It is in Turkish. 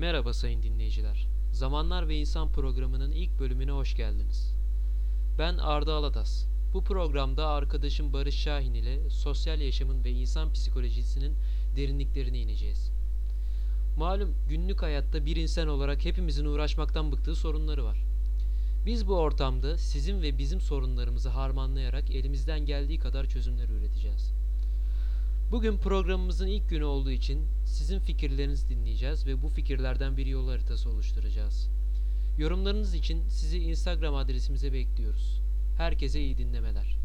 Merhaba sayın dinleyiciler. Zamanlar ve İnsan programının ilk bölümüne hoş geldiniz. Ben Arda Alatas. Bu programda arkadaşım Barış Şahin ile sosyal yaşamın ve insan psikolojisinin derinliklerine ineceğiz. Malum günlük hayatta bir insan olarak hepimizin uğraşmaktan bıktığı sorunları var. Biz bu ortamda sizin ve bizim sorunlarımızı harmanlayarak elimizden geldiği kadar çözümler üreteceğiz. Bugün programımızın ilk günü olduğu için sizin fikirlerinizi dinleyeceğiz ve bu fikirlerden bir yol haritası oluşturacağız. Yorumlarınız için sizi Instagram adresimize bekliyoruz. Herkese iyi dinlemeler.